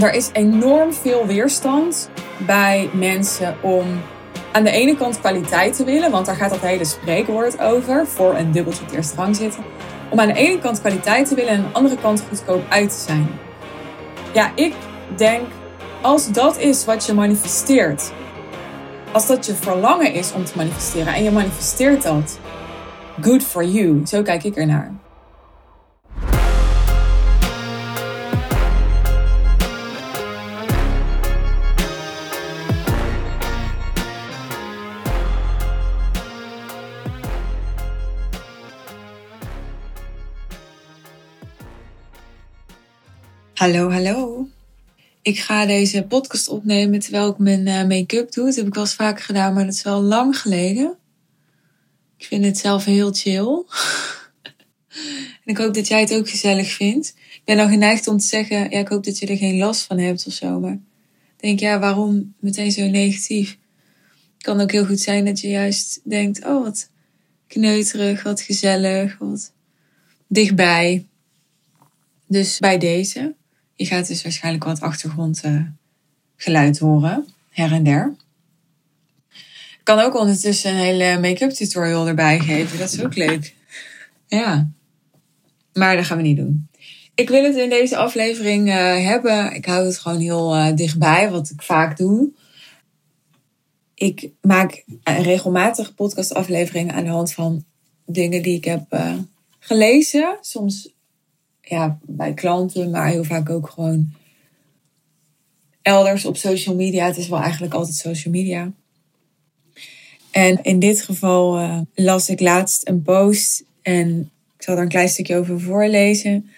Er is enorm veel weerstand bij mensen om aan de ene kant kwaliteit te willen, want daar gaat dat hele spreekwoord over, voor een dubbeltje de eerste rang zitten. Om aan de ene kant kwaliteit te willen en aan de andere kant goedkoop uit te zijn. Ja, ik denk, als dat is wat je manifesteert, als dat je verlangen is om te manifesteren en je manifesteert dat, good for you. Zo kijk ik ernaar. Hallo, hallo. Ik ga deze podcast opnemen terwijl ik mijn eh, make-up doe. Dat heb ik wel eens vaker gedaan, maar dat is wel lang geleden. Ik vind het zelf heel chill. en ik hoop dat jij het ook gezellig vindt. Ik ben dan geneigd om te zeggen, ja, ik hoop dat je er geen last van hebt of zo. Maar ik denk, ja, waarom meteen zo negatief? Het kan ook heel goed zijn dat je juist denkt, oh, wat kneuterig, wat gezellig, wat dichtbij. Dus bij deze. Je gaat dus waarschijnlijk wat achtergrondgeluid horen, her en der. Ik kan ook ondertussen een hele make-up tutorial erbij geven. Dat is ook leuk. Ja. Maar dat gaan we niet doen. Ik wil het in deze aflevering uh, hebben. Ik hou het gewoon heel uh, dichtbij, wat ik vaak doe. Ik maak regelmatig podcastafleveringen aan de hand van dingen die ik heb gelezen. Soms ja, bij klanten, maar heel vaak ook gewoon elders op social media. Het is wel eigenlijk altijd social media. En in dit geval uh, las ik laatst een post en ik zal er een klein stukje over voorlezen.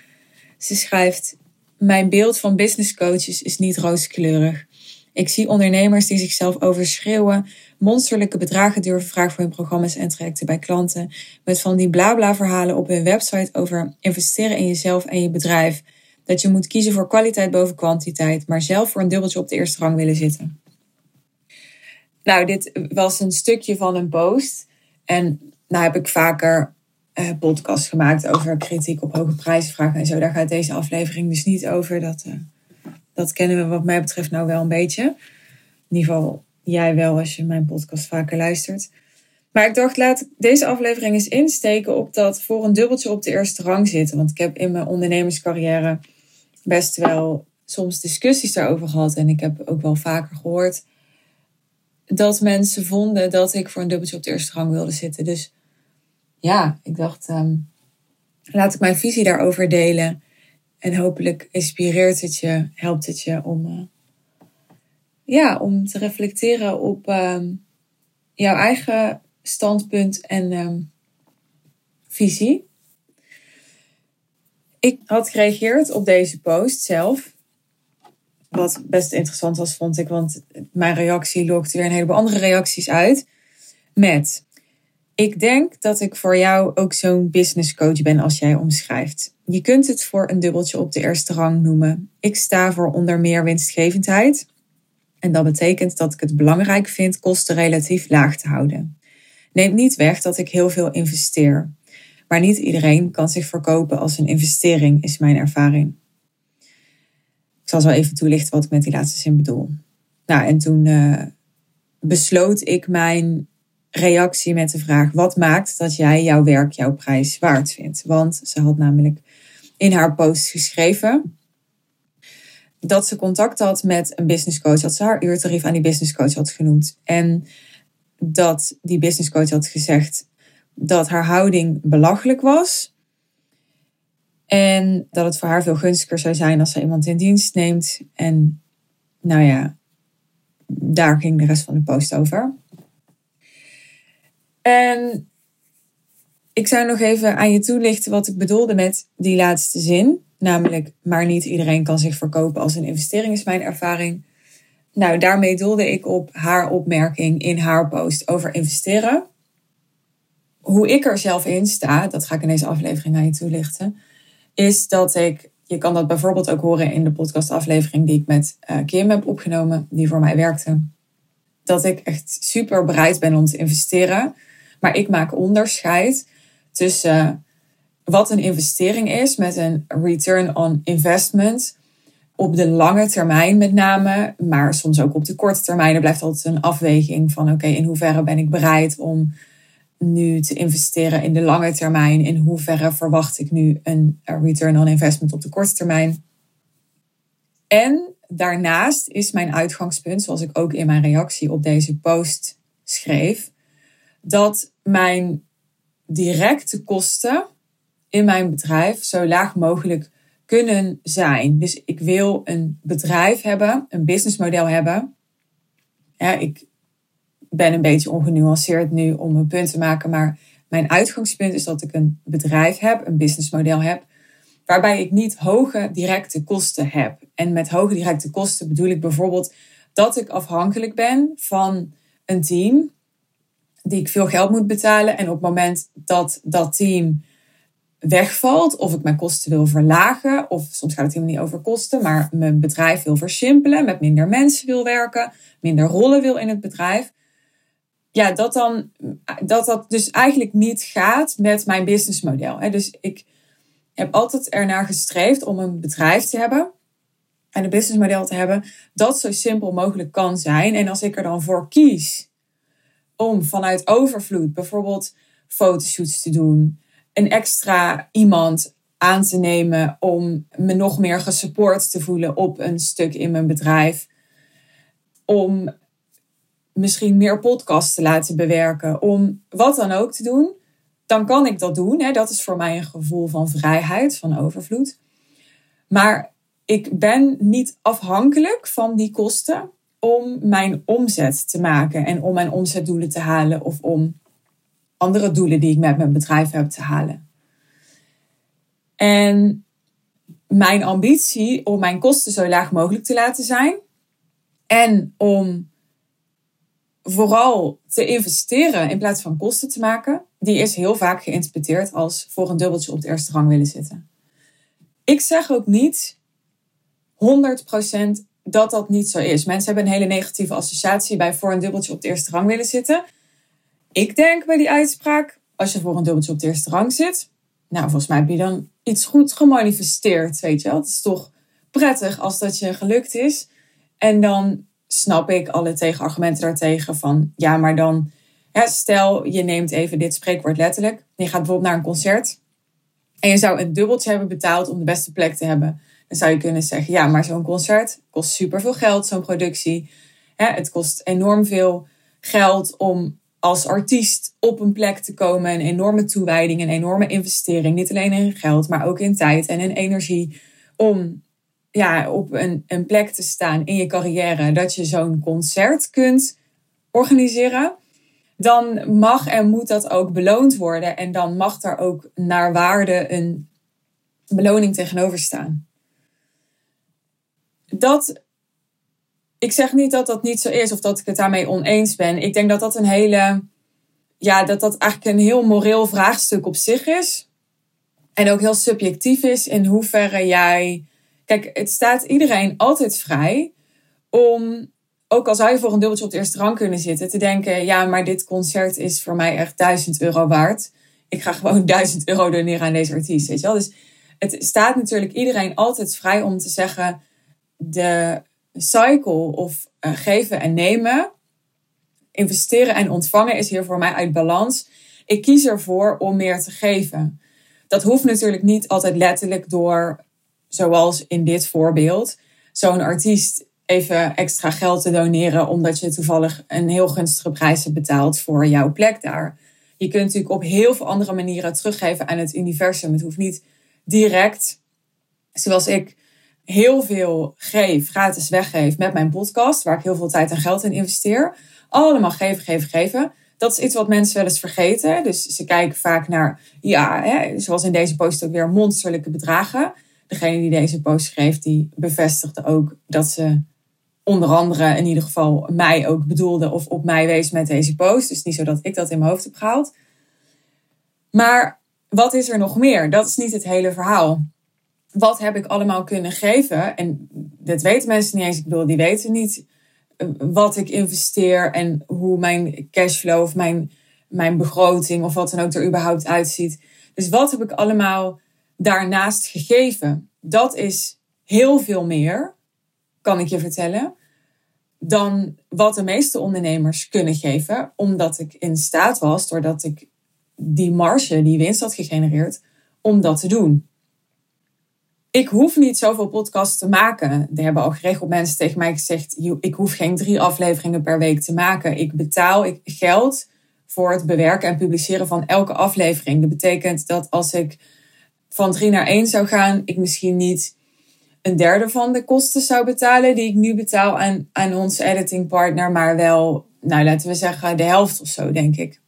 Ze schrijft: Mijn beeld van business coaches is niet rooskleurig. Ik zie ondernemers die zichzelf overschreeuwen, monsterlijke bedragen durven vragen voor hun programma's en trajecten bij klanten, met van die blabla verhalen op hun website over investeren in jezelf en je bedrijf, dat je moet kiezen voor kwaliteit boven kwantiteit, maar zelf voor een dubbeltje op de eerste rang willen zitten. Nou, dit was een stukje van een post. En nou heb ik vaker uh, podcasts gemaakt over kritiek op hoge prijzenvragen en zo. Daar gaat deze aflevering dus niet over. Dat, uh, dat kennen we wat mij betreft nou wel een beetje. In ieder geval jij wel als je mijn podcast vaker luistert. Maar ik dacht, laat deze aflevering eens insteken op dat voor een dubbeltje op de eerste rang zitten. Want ik heb in mijn ondernemerscarrière best wel soms discussies daarover gehad. En ik heb ook wel vaker gehoord dat mensen vonden dat ik voor een dubbeltje op de eerste rang wilde zitten. Dus ja, ik dacht, um, laat ik mijn visie daarover delen. En hopelijk inspireert het je, helpt het je om, uh, ja, om te reflecteren op um, jouw eigen standpunt en um, visie. Ik had gereageerd op deze post zelf. Wat best interessant was, vond ik, want mijn reactie lokte weer een heleboel andere reacties uit. Met: Ik denk dat ik voor jou ook zo'n business coach ben als jij omschrijft. Je kunt het voor een dubbeltje op de eerste rang noemen. Ik sta voor onder meer winstgevendheid. En dat betekent dat ik het belangrijk vind kosten relatief laag te houden. Neemt niet weg dat ik heel veel investeer. Maar niet iedereen kan zich verkopen als een investering, is mijn ervaring. Ik zal zo even toelichten wat ik met die laatste zin bedoel. Nou, en toen uh, besloot ik mijn reactie met de vraag: wat maakt dat jij jouw werk, jouw prijs waard vindt? Want ze had namelijk in haar post geschreven dat ze contact had met een business coach, dat ze haar uurtarief aan die business coach had genoemd. En dat die business coach had gezegd dat haar houding belachelijk was. En dat het voor haar veel gunstiger zou zijn als ze iemand in dienst neemt. En nou ja, daar ging de rest van de post over. En ik zou nog even aan je toelichten wat ik bedoelde met die laatste zin. Namelijk, maar niet iedereen kan zich verkopen als een investering, is mijn ervaring. Nou, daarmee doelde ik op haar opmerking in haar post over investeren. Hoe ik er zelf in sta, dat ga ik in deze aflevering aan je toelichten, is dat ik, je kan dat bijvoorbeeld ook horen in de podcastaflevering die ik met uh, Kim heb opgenomen, die voor mij werkte, dat ik echt super bereid ben om te investeren. Maar ik maak onderscheid tussen wat een investering is met een return on investment op de lange termijn met name, maar soms ook op de korte termijn. Er blijft altijd een afweging van oké, in hoeverre ben ik bereid om nu te investeren in de lange termijn? In hoeverre verwacht ik nu een return on investment op de korte termijn? En daarnaast is mijn uitgangspunt, zoals ik ook in mijn reactie op deze post schreef, dat mijn directe kosten in mijn bedrijf zo laag mogelijk kunnen zijn. Dus ik wil een bedrijf hebben, een businessmodel hebben. Ja, ik ben een beetje ongenuanceerd nu om een punt te maken, maar mijn uitgangspunt is dat ik een bedrijf heb, een businessmodel heb, waarbij ik niet hoge directe kosten heb. En met hoge directe kosten bedoel ik bijvoorbeeld dat ik afhankelijk ben van een team die ik veel geld moet betalen. En op het moment dat dat team wegvalt, of ik mijn kosten wil verlagen, of soms gaat het helemaal niet over kosten, maar mijn bedrijf wil versimpelen, met minder mensen wil werken, minder rollen wil in het bedrijf. Ja, dat dan, dat dat dus eigenlijk niet gaat met mijn businessmodel. Dus ik heb altijd ernaar gestreefd om een bedrijf te hebben en een businessmodel te hebben dat zo simpel mogelijk kan zijn. En als ik er dan voor kies om vanuit overvloed bijvoorbeeld fotoshoots te doen, een extra iemand aan te nemen om me nog meer gesupport te voelen op een stuk in mijn bedrijf. Om misschien meer podcasts te laten bewerken, om wat dan ook te doen, dan kan ik dat doen. Dat is voor mij een gevoel van vrijheid, van overvloed. Maar ik ben niet afhankelijk van die kosten om mijn omzet te maken en om mijn omzetdoelen te halen of om andere doelen die ik met mijn bedrijf heb te halen. En mijn ambitie om mijn kosten zo laag mogelijk te laten zijn en om vooral te investeren in plaats van kosten te maken, die is heel vaak geïnterpreteerd als voor een dubbeltje op de eerste rang willen zitten. Ik zeg ook niet 100% dat dat niet zo is. Mensen hebben een hele negatieve associatie bij voor een dubbeltje op de eerste rang willen zitten. Ik denk bij die uitspraak, als je voor een dubbeltje op de eerste rang zit, nou, volgens mij heb je dan iets goed gemanifesteerd, weet je wel. Het is toch prettig als dat je gelukt is. En dan snap ik alle tegenargumenten daartegen van, ja, maar dan, stel je neemt even dit spreekwoord letterlijk. Je gaat bijvoorbeeld naar een concert en je zou een dubbeltje hebben betaald om de beste plek te hebben. Dan zou je kunnen zeggen, ja, maar zo'n concert kost superveel geld, zo'n productie. het kost enorm veel geld om als artiest op een plek te komen. Een enorme toewijding, een enorme investering. Niet alleen in geld, maar ook in tijd en in energie. Om ja, op een, een plek te staan in je carrière. Dat je zo'n concert kunt organiseren. Dan mag en moet dat ook beloond worden. En dan mag daar ook naar waarde een beloning tegenover staan. Dat ik zeg niet dat dat niet zo is of dat ik het daarmee oneens ben. Ik denk dat dat een hele, ja, dat dat eigenlijk een heel moreel vraagstuk op zich is. En ook heel subjectief is in hoeverre jij. Kijk, het staat iedereen altijd vrij om, ook al zou je voor een dubbeltje op de eerste rang kunnen zitten, te denken: ja, maar dit concert is voor mij echt duizend euro waard. Ik ga gewoon duizend euro doneren aan deze artiest. Weet je wel? Dus het staat natuurlijk iedereen altijd vrij om te zeggen: de cycle of uh, geven en nemen, investeren en ontvangen is hier voor mij uit balans. Ik kies ervoor om meer te geven. Dat hoeft natuurlijk niet altijd letterlijk door, zoals in dit voorbeeld, zo'n artiest even extra geld te doneren omdat je toevallig een heel gunstige prijs hebt betaald voor jouw plek daar. Je kunt natuurlijk op heel veel andere manieren teruggeven aan het universum. Het hoeft niet direct, zoals ik heel veel geef, gratis weggeef met mijn podcast, waar ik heel veel tijd en geld in investeer. Allemaal geven, geven, geven. Dat is iets wat mensen wel eens vergeten. Dus ze kijken vaak naar, ja, hè, zoals in deze post ook weer, monsterlijke bedragen. Degene die deze post schreef, die bevestigde ook dat ze onder andere in ieder geval mij ook bedoelde of op mij wees met deze post. Dus niet zo dat ik dat in mijn hoofd heb gehaald. Maar wat is er nog meer? Dat is niet het hele verhaal wat heb ik allemaal kunnen geven? En dat weten mensen niet eens. Ik bedoel, die weten niet eh, wat ik investeer en hoe mijn cashflow of mijn, mijn begroting of wat dan ook er überhaupt uitziet. Dus wat heb ik allemaal daarnaast gegeven? Dat is heel veel meer, kan ik je vertellen, dan wat de meeste ondernemers kunnen geven, omdat ik in staat was, doordat ik die marge, die winst had gegenereerd, om dat te doen. Ik hoef niet zoveel podcasts te maken. Er hebben al geregeld mensen tegen mij gezegd: ik hoef geen drie afleveringen per week te maken. Ik betaal geld voor het bewerken en publiceren van elke aflevering. Dat betekent dat als ik van drie naar één zou gaan, ik misschien niet een derde van de kosten zou betalen die ik nu betaal aan, aan onze editingpartner, maar wel, nou laten we zeggen, de helft of zo, denk ik.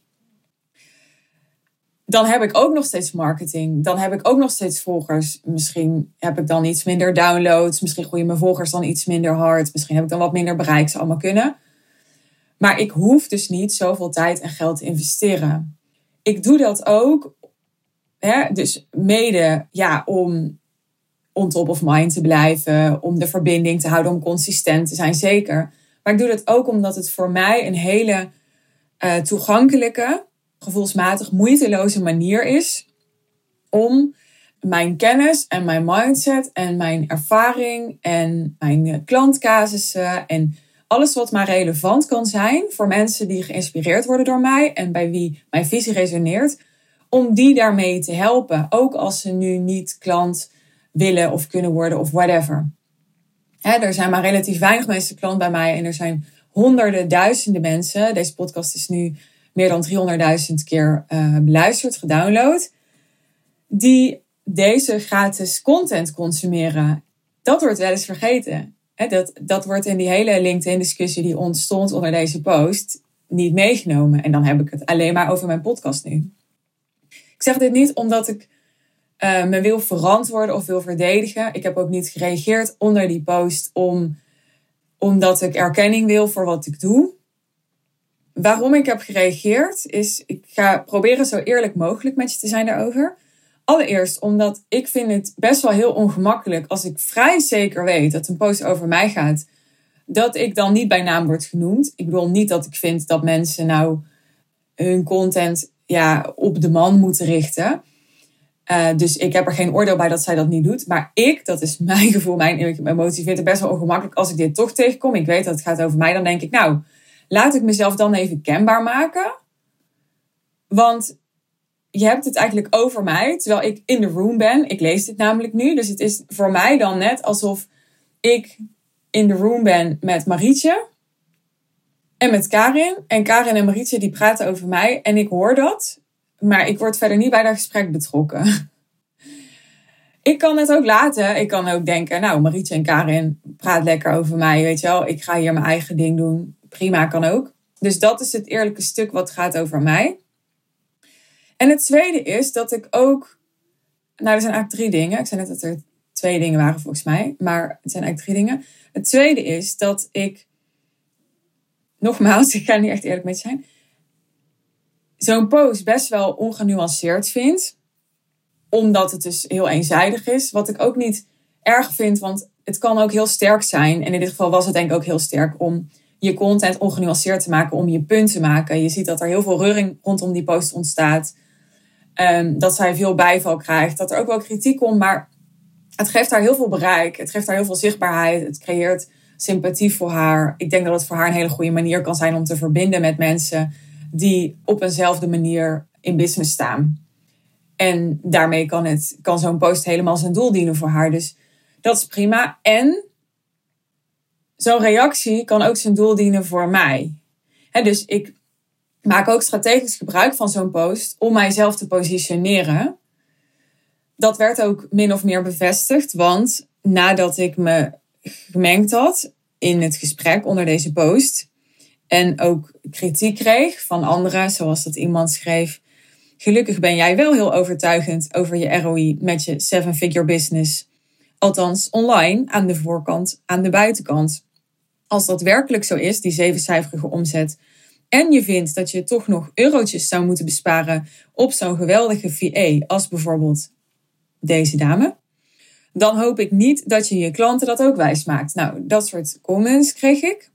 Dan heb ik ook nog steeds marketing. Dan heb ik ook nog steeds volgers. Misschien heb ik dan iets minder downloads. Misschien groeien mijn volgers dan iets minder hard. Misschien heb ik dan wat minder bereik. Zou allemaal kunnen. Maar ik hoef dus niet zoveel tijd en geld te investeren. Ik doe dat ook, hè, dus mede ja, om on top of mind te blijven, om de verbinding te houden, om consistent te zijn, zeker. Maar ik doe dat ook omdat het voor mij een hele uh, toegankelijke, gevoelsmatig moeiteloze manier is om mijn kennis en mijn mindset en mijn ervaring en mijn klantcasussen en alles wat maar relevant kan zijn voor mensen die geïnspireerd worden door mij en bij wie mijn visie resoneert, om die daarmee te helpen. Ook als ze nu niet klant willen of kunnen worden of whatever. er zijn maar relatief weinig mensen klant bij mij en er zijn honderden, duizenden mensen. Deze podcast is nu meer dan 300.000 keer uh, beluisterd, gedownload. Die deze gratis content consumeren. Dat wordt wel eens vergeten. dat, dat wordt in die hele LinkedIn-discussie die ontstond onder deze post niet meegenomen. En dan heb ik het alleen maar over mijn podcast nu. Ik zeg dit niet omdat ik uh, me wil verantwoorden of wil verdedigen. Ik heb ook niet gereageerd onder die post om, omdat ik erkenning wil voor wat ik doe. Waarom ik heb gereageerd is, ik ga proberen zo eerlijk mogelijk met je te zijn daarover. Allereerst omdat ik vind het best wel heel ongemakkelijk als ik vrij zeker weet dat een post over mij gaat, dat ik dan niet bij naam word genoemd. Ik bedoel niet dat ik vind dat mensen nou hun content ja, op de man moeten richten. Uh, dus ik heb er geen oordeel bij dat zij dat niet doet. Maar ik, dat is mijn gevoel, mijn emotie, vind het best wel ongemakkelijk als ik dit toch tegenkom. Ik weet dat het gaat over mij. Dan denk ik, nou, laat ik mezelf dan even kenbaar maken. Want je hebt het eigenlijk over mij, terwijl ik in de room ben. Ik lees dit namelijk nu. Dus het is voor mij dan net alsof ik in de room ben met Marietje en met Karin. En Karin en Marietje die praten over mij en ik hoor dat. Maar ik word verder niet bij dat gesprek betrokken. ik kan het ook laten. Ik kan ook denken, nou, Marietje en Karin praat lekker over mij, weet je wel. Ik ga hier mijn eigen ding doen. Prima, kan ook. Dus dat is het eerlijke stuk wat gaat over mij. En het tweede is dat ik ook... Nou, er zijn eigenlijk drie dingen. Ik zei net dat er twee dingen waren volgens mij. Maar het zijn eigenlijk drie dingen. Het tweede is dat ik... Nogmaals, ik ga niet echt eerlijk met je zijn zo'n post best wel ongenuanceerd vind. Omdat het dus heel eenzijdig is. Wat ik ook niet erg vind, want het kan ook heel sterk zijn. En in dit geval was het denk ik ook heel sterk om je content ongenuanceerd te maken, om je punt te maken. Je ziet dat er heel veel reuring rondom die post ontstaat. Um, dat zij veel bijval krijgt. Dat er ook wel kritiek komt, maar het geeft haar heel veel bereik. Het geeft haar heel veel zichtbaarheid. Het creëert sympathie voor haar. Ik denk dat het voor haar een hele goede manier kan zijn om te verbinden met mensen die op eenzelfde manier in business staan. En daarmee kan, het, kan zo'n post helemaal zijn doel dienen voor haar. Dus dat is prima. En zo'n reactie kan ook zijn doel dienen voor mij. dus ik maak ook strategisch gebruik van zo'n post om mijzelf te positioneren. Dat werd ook min of meer bevestigd, want nadat ik me gemengd had in het gesprek onder deze post, en ook kritiek kreeg van anderen, zoals dat iemand schreef. Gelukkig ben jij wel heel overtuigend over je ROI met je seven-figure business. Althans, online, aan de voorkant, aan de buitenkant. Als dat werkelijk zo is, die zevencijferige omzet, en je vindt dat je toch nog eurotjes zou moeten besparen op zo'n geweldige VA als bijvoorbeeld deze dame, dan hoop ik niet dat je je klanten dat ook wijsmaakt. Nou, dat soort comments kreeg ik.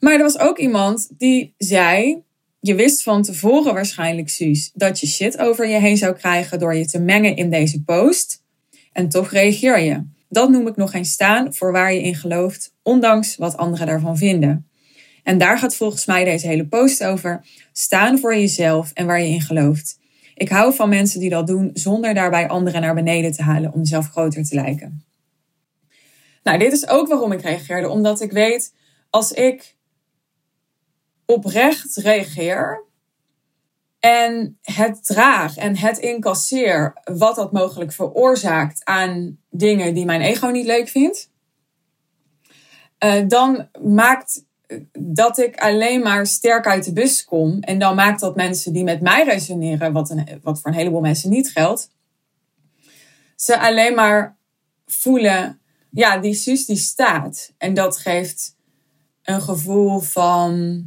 Maar er was ook iemand die zei: Je wist van tevoren waarschijnlijk, Suus, dat je shit over je heen zou krijgen door je te mengen in deze post. En toch reageer je. Dat noem ik nog geen staan voor waar je in gelooft, ondanks wat anderen daarvan vinden. En daar gaat volgens mij deze hele post over. Staan voor jezelf en waar je in gelooft. Ik hou van mensen die dat doen zonder daarbij anderen naar beneden te halen om zelf groter te lijken. Nou, dit is ook waarom ik reageerde. Omdat ik weet, als ik oprecht reageer en het draag en het incasseer wat dat mogelijk veroorzaakt aan dingen die mijn ego niet leuk vindt, uh, dan maakt dat ik alleen maar sterk uit de bus kom. En dan maakt dat mensen die met mij resoneren, wat, een, wat voor een heleboel mensen niet geldt, ze alleen maar voelen, ja, die zus die staat. En dat geeft een gevoel van,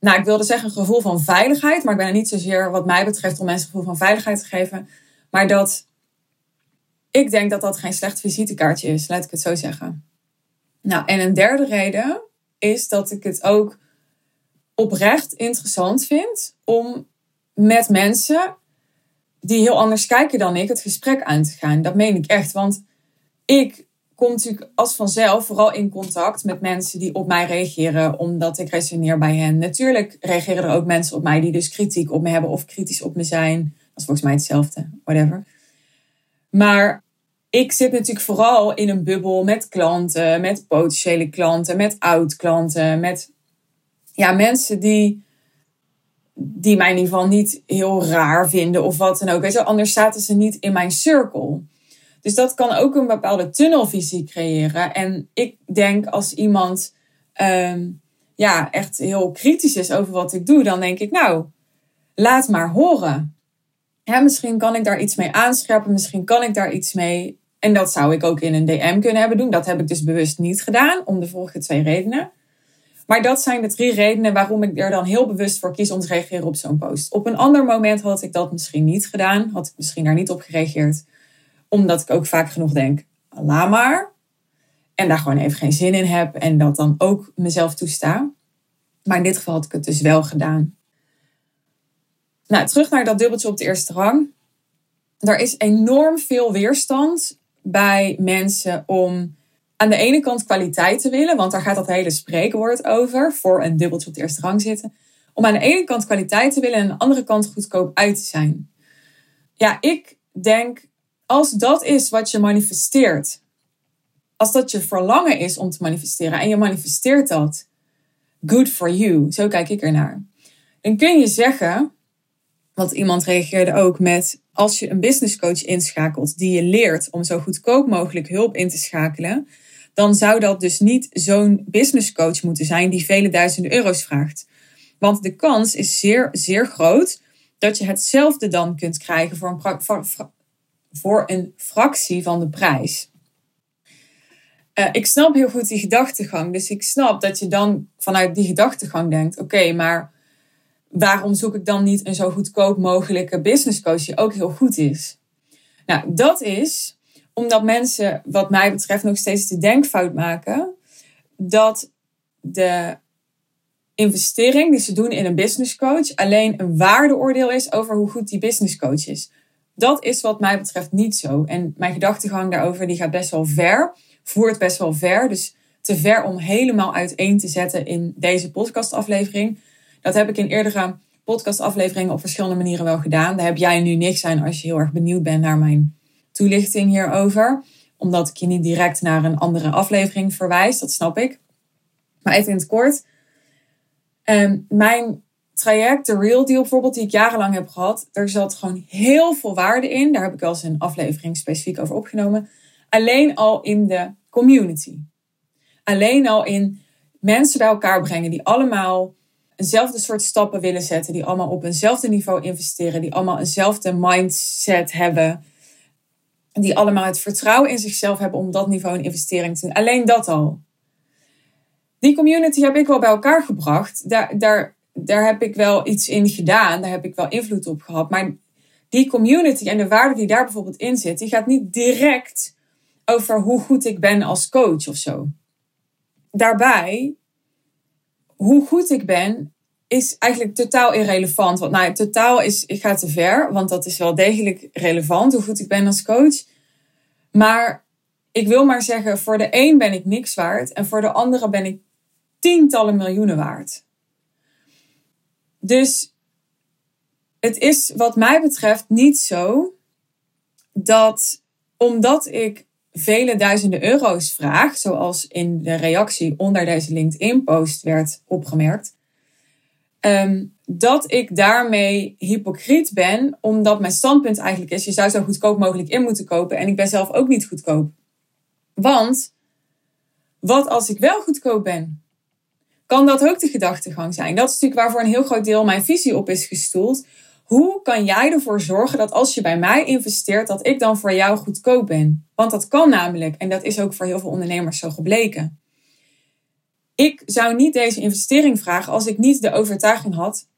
nou, ik wilde zeggen een gevoel van veiligheid, maar ik ben er niet zozeer wat mij betreft om mensen een gevoel van veiligheid te geven. Maar dat ik denk dat dat geen slecht visitekaartje is, laat ik het zo zeggen. Nou, en een derde reden is dat ik het ook oprecht interessant vind om met mensen die heel anders kijken dan ik het gesprek aan te gaan. Dat meen ik echt, want ik kom natuurlijk als vanzelf vooral in contact met mensen die op mij reageren omdat ik resoneer bij hen. Natuurlijk reageren er ook mensen op mij die dus kritiek op me hebben of kritisch op me zijn. Dat is volgens mij hetzelfde, whatever. Maar ik zit natuurlijk vooral in een bubbel met klanten, met potentiële klanten, met oud-klanten, met ja, mensen die, die mij in ieder geval niet heel raar vinden of wat dan ook. Weet anders zaten ze niet in mijn cirkel. Dus dat kan ook een bepaalde tunnelvisie creëren. En ik denk als iemand ehm, ja, echt heel kritisch is over wat ik doe, dan denk ik, nou, laat maar horen. Ja, misschien kan ik daar iets mee aanscherpen, misschien kan ik daar iets mee. En dat zou ik ook in een DM kunnen hebben doen. Dat heb ik dus bewust niet gedaan, om de volgende twee redenen. Maar dat zijn de drie redenen waarom ik er dan heel bewust voor kies om te reageren op zo'n post. Op een ander moment had ik dat misschien niet gedaan, had ik misschien daar niet op gereageerd. Omdat ik ook vaak genoeg denk, laat maar. En daar gewoon even geen zin in heb en dat dan ook mezelf toesta. Maar in dit geval had ik het dus wel gedaan. Nou, terug naar dat dubbeltje op de eerste rang. Er is enorm veel weerstand bij mensen om aan de ene kant kwaliteit te willen, want daar gaat dat hele spreekwoord over, voor een dubbeltje op de eerste rang zitten. Om aan de ene kant kwaliteit te willen en aan de andere kant goedkoop uit te zijn. Ja, ik denk, als dat is wat je manifesteert, als dat je verlangen is om te manifesteren en je manifesteert dat, good for you, zo kijk ik ernaar. Dan kun je zeggen, want iemand reageerde ook met: als je een business coach inschakelt die je leert om zo goedkoop mogelijk hulp in te schakelen, dan zou dat dus niet zo'n business coach moeten zijn die vele duizenden euro's vraagt. Want de kans is zeer, zeer groot dat je hetzelfde dan kunt krijgen voor een, voor een fractie van de prijs. Uh, ik snap heel goed die gedachtegang. Dus ik snap dat je dan vanuit die gedachtegang denkt: oké, maar waarom zoek ik dan niet een zo goedkoop mogelijke business coach die ook heel goed is? Nou, dat is omdat mensen, wat mij betreft, nog steeds de denkfout maken dat de investering die ze doen in een business coach alleen een waardeoordeel is over hoe goed die business coach is. Dat is wat mij betreft niet zo. En mijn gedachtegang daarover die gaat best wel ver, voert best wel ver. Dus te ver om helemaal uiteen te zetten in deze podcastaflevering. Dat heb ik in eerdere podcastafleveringen op verschillende manieren wel gedaan. Daar heb jij nu niks aan als je heel erg benieuwd bent naar mijn toelichting hierover. Omdat ik je niet direct naar een andere aflevering verwijs, dat snap ik. Maar even in het kort. Um, mijn traject, de Real Deal bijvoorbeeld, die ik jarenlang heb gehad, er zat gewoon heel veel waarde in. Daar heb ik wel eens een aflevering specifiek over opgenomen. Alleen al in de community. Alleen al in mensen bij elkaar brengen die allemaal eenzelfde soort stappen willen zetten, die allemaal op eenzelfde niveau investeren, die allemaal eenzelfde mindset hebben, die allemaal het vertrouwen in zichzelf hebben om dat niveau een investering te doen. Alleen dat al. Die community heb ik wel bij elkaar gebracht. Daar, daar, daar heb ik wel iets in gedaan, daar heb ik wel invloed op gehad. Maar die community en de waarde die daar bijvoorbeeld in zit, die gaat niet direct over hoe goed ik ben als coach of zo. Daarbij hoe goed ik ben, is eigenlijk totaal irrelevant. Want nou, totaal is, ik ga te ver, want dat is wel degelijk relevant, hoe goed ik ben als coach. Maar ik wil maar zeggen, voor de een ben ik niks waard en voor de andere ben ik tientallen miljoenen waard. Dus het is wat mij betreft niet zo dat omdat ik vele duizenden euro's vraag, zoals in de reactie onder deze LinkedIn-post werd opgemerkt, ehm, dat ik daarmee hypocriet ben, omdat mijn standpunt eigenlijk is: je zou zo goedkoop mogelijk in moeten kopen en ik ben zelf ook niet goedkoop. Want wat als ik wel goedkoop ben? Kan dat ook de gedachtegang zijn? Dat is natuurlijk waarvoor een heel groot deel mijn visie op is gestoeld. Hoe kan jij ervoor zorgen dat als je bij mij investeert, dat ik dan voor jou goedkoop ben? Want dat kan namelijk, en dat is ook voor heel veel ondernemers zo gebleken. Ik zou niet deze investering vragen als ik niet de overtuiging had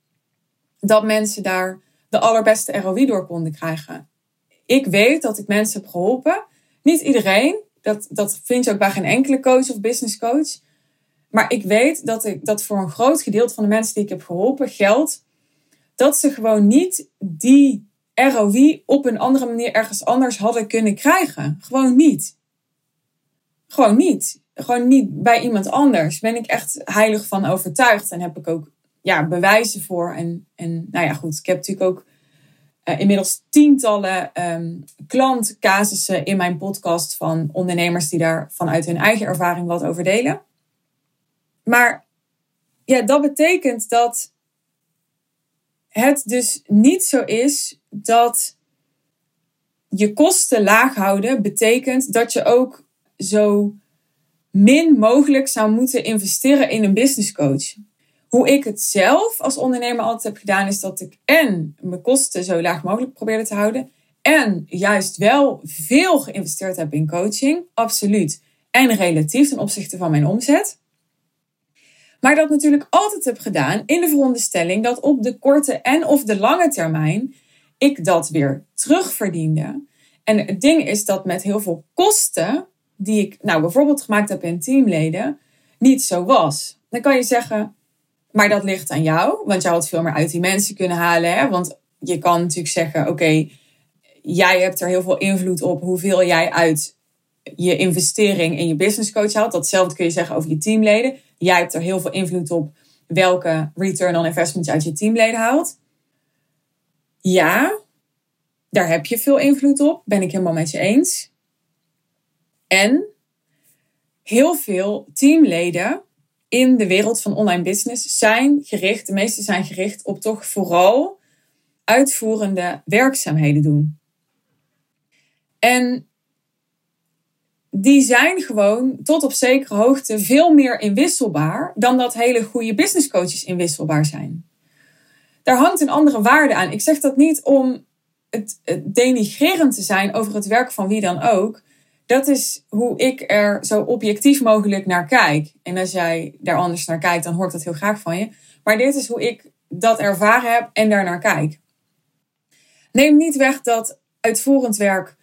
dat mensen daar de allerbeste ROI door konden krijgen. Ik weet dat ik mensen heb geholpen. Niet iedereen, dat, dat vind je ook bij geen enkele coach of business coach. Maar ik weet dat, ik, dat voor een groot gedeelte van de mensen die ik heb geholpen geldt dat ze gewoon niet die ROI op een andere manier ergens anders hadden kunnen krijgen. Gewoon niet. Gewoon niet. Gewoon niet bij iemand anders. Ben ik echt heilig van overtuigd en heb ik ook ja, bewijzen voor. En, en nou ja, goed, ik heb natuurlijk ook uh, inmiddels tientallen um, klantcasussen in mijn podcast van ondernemers die daar vanuit hun eigen ervaring wat over delen. Maar ja, dat betekent dat het dus niet zo is dat je kosten laag houden betekent dat je ook zo min mogelijk zou moeten investeren in een business coach. Hoe ik het zelf als ondernemer altijd heb gedaan, is dat ik en mijn kosten zo laag mogelijk probeerde te houden. En juist wel veel geïnvesteerd heb in coaching, absoluut. En relatief ten opzichte van mijn omzet. Maar dat natuurlijk altijd heb gedaan in de veronderstelling dat op de korte en of de lange termijn ik dat weer terugverdiende. En het ding is dat met heel veel kosten, die ik nou bijvoorbeeld gemaakt heb in teamleden, niet zo was. Dan kan je zeggen, maar dat ligt aan jou, want jij had veel meer uit die mensen kunnen halen. Hè? Want je kan natuurlijk zeggen, oké, jij hebt er heel veel invloed op hoeveel jij uit je investering in je business coach haalt. Datzelfde kun je zeggen over je teamleden. Jij hebt er heel veel invloed op welke return on investment je uit je teamleden haalt. Ja, daar heb je veel invloed op. Ben ik helemaal met je eens. En heel veel teamleden in de wereld van online business zijn gericht, de meeste zijn gericht op toch vooral uitvoerende werkzaamheden doen. En die zijn gewoon tot op zekere hoogte veel meer inwisselbaar dan dat hele goede business coaches inwisselbaar zijn. Daar hangt een andere waarde aan. Ik zeg dat niet om het, denigrerend te zijn over het werk van wie dan ook. Dat is hoe ik er zo objectief mogelijk naar kijk. En als jij daar anders naar kijkt, dan hoor ik dat heel graag van je. Maar dit is hoe ik dat ervaren heb en daar naar kijk. Neem niet weg dat uitvoerend werk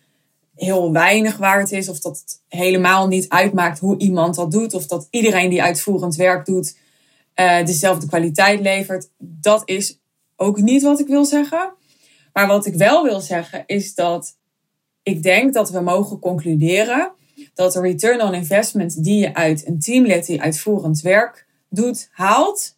heel weinig waard is, of dat het helemaal niet uitmaakt hoe iemand dat doet, of dat iedereen die uitvoerend werk doet uh, dezelfde kwaliteit levert. Dat is ook niet wat ik wil zeggen. Maar wat ik wel wil zeggen is dat ik denk dat we mogen concluderen dat de return on investment die je uit een teamlid die uitvoerend werk doet, haalt,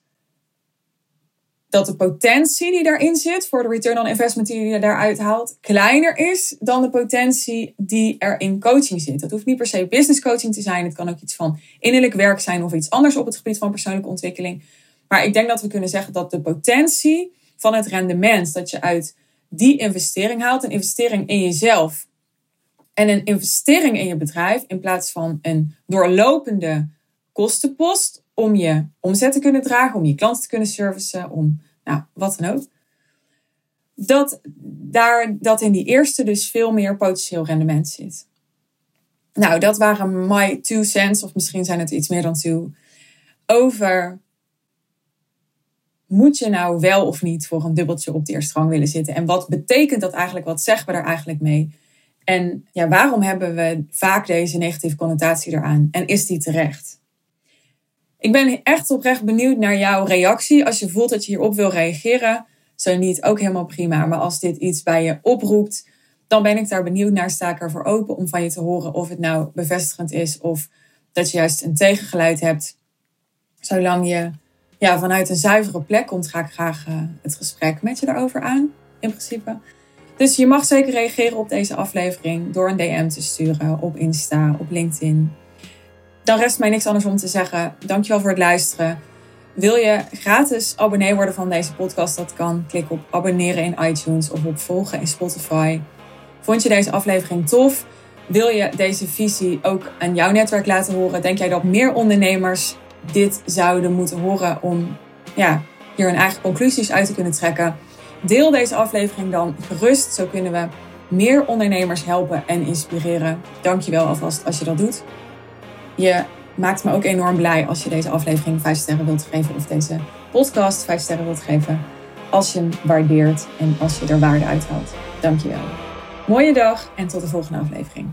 dat de potentie die daarin zit voor de return on investment die je daaruit haalt, kleiner is dan de potentie die er in coaching zit. Dat hoeft niet per se business coaching te zijn. Het kan ook iets van innerlijk werk zijn of iets anders op het gebied van persoonlijke ontwikkeling. Maar ik denk dat we kunnen zeggen dat de potentie van het rendement dat je uit die investering haalt, een investering in jezelf en een investering in je bedrijf, in plaats van een doorlopende kostenpost om je omzet te kunnen dragen, om je klanten te kunnen servicen, om nou, wat dan ook. Dat, daar, dat in die eerste dus veel meer potentieel rendement zit. Nou, dat waren my two cents, of misschien zijn het iets meer dan two, over moet je nou wel of niet voor een dubbeltje op de eerste rang willen zitten? En wat betekent dat eigenlijk? Wat zeggen we daar eigenlijk mee? En ja, waarom hebben we vaak deze negatieve connotatie eraan? En is die terecht? Ik ben echt oprecht benieuwd naar jouw reactie. Als je voelt dat je hierop wil reageren, zo niet, ook helemaal prima. Maar als dit iets bij je oproept, dan ben ik daar benieuwd naar. Sta ik ervoor open om van je te horen of het nou bevestigend is of dat je juist een tegengeluid hebt. Zolang je ja, vanuit een zuivere plek komt, ga ik graag uh, het gesprek met je daarover aan. In principe. Dus je mag zeker reageren op deze aflevering door een DM te sturen op Insta, op LinkedIn. Dan rest mij niks anders om te zeggen. Dankjewel voor het luisteren. Wil je gratis abonnee worden van deze podcast? Dat kan. Klik op abonneren in iTunes of op volgen in Spotify. Vond je deze aflevering tof? Wil je deze visie ook aan jouw netwerk laten horen? Denk jij dat meer ondernemers dit zouden moeten horen om ja, hier hun eigen conclusies uit te kunnen trekken? Deel deze aflevering dan gerust. Zo kunnen we meer ondernemers helpen en inspireren. Dankjewel alvast als je dat doet. Je maakt me ook enorm blij als je deze aflevering 5 sterren wilt geven of deze podcast 5 sterren wilt geven. Als je hem waardeert en als je er waarde uit haalt. Dankjewel. Mooie dag en tot de volgende aflevering.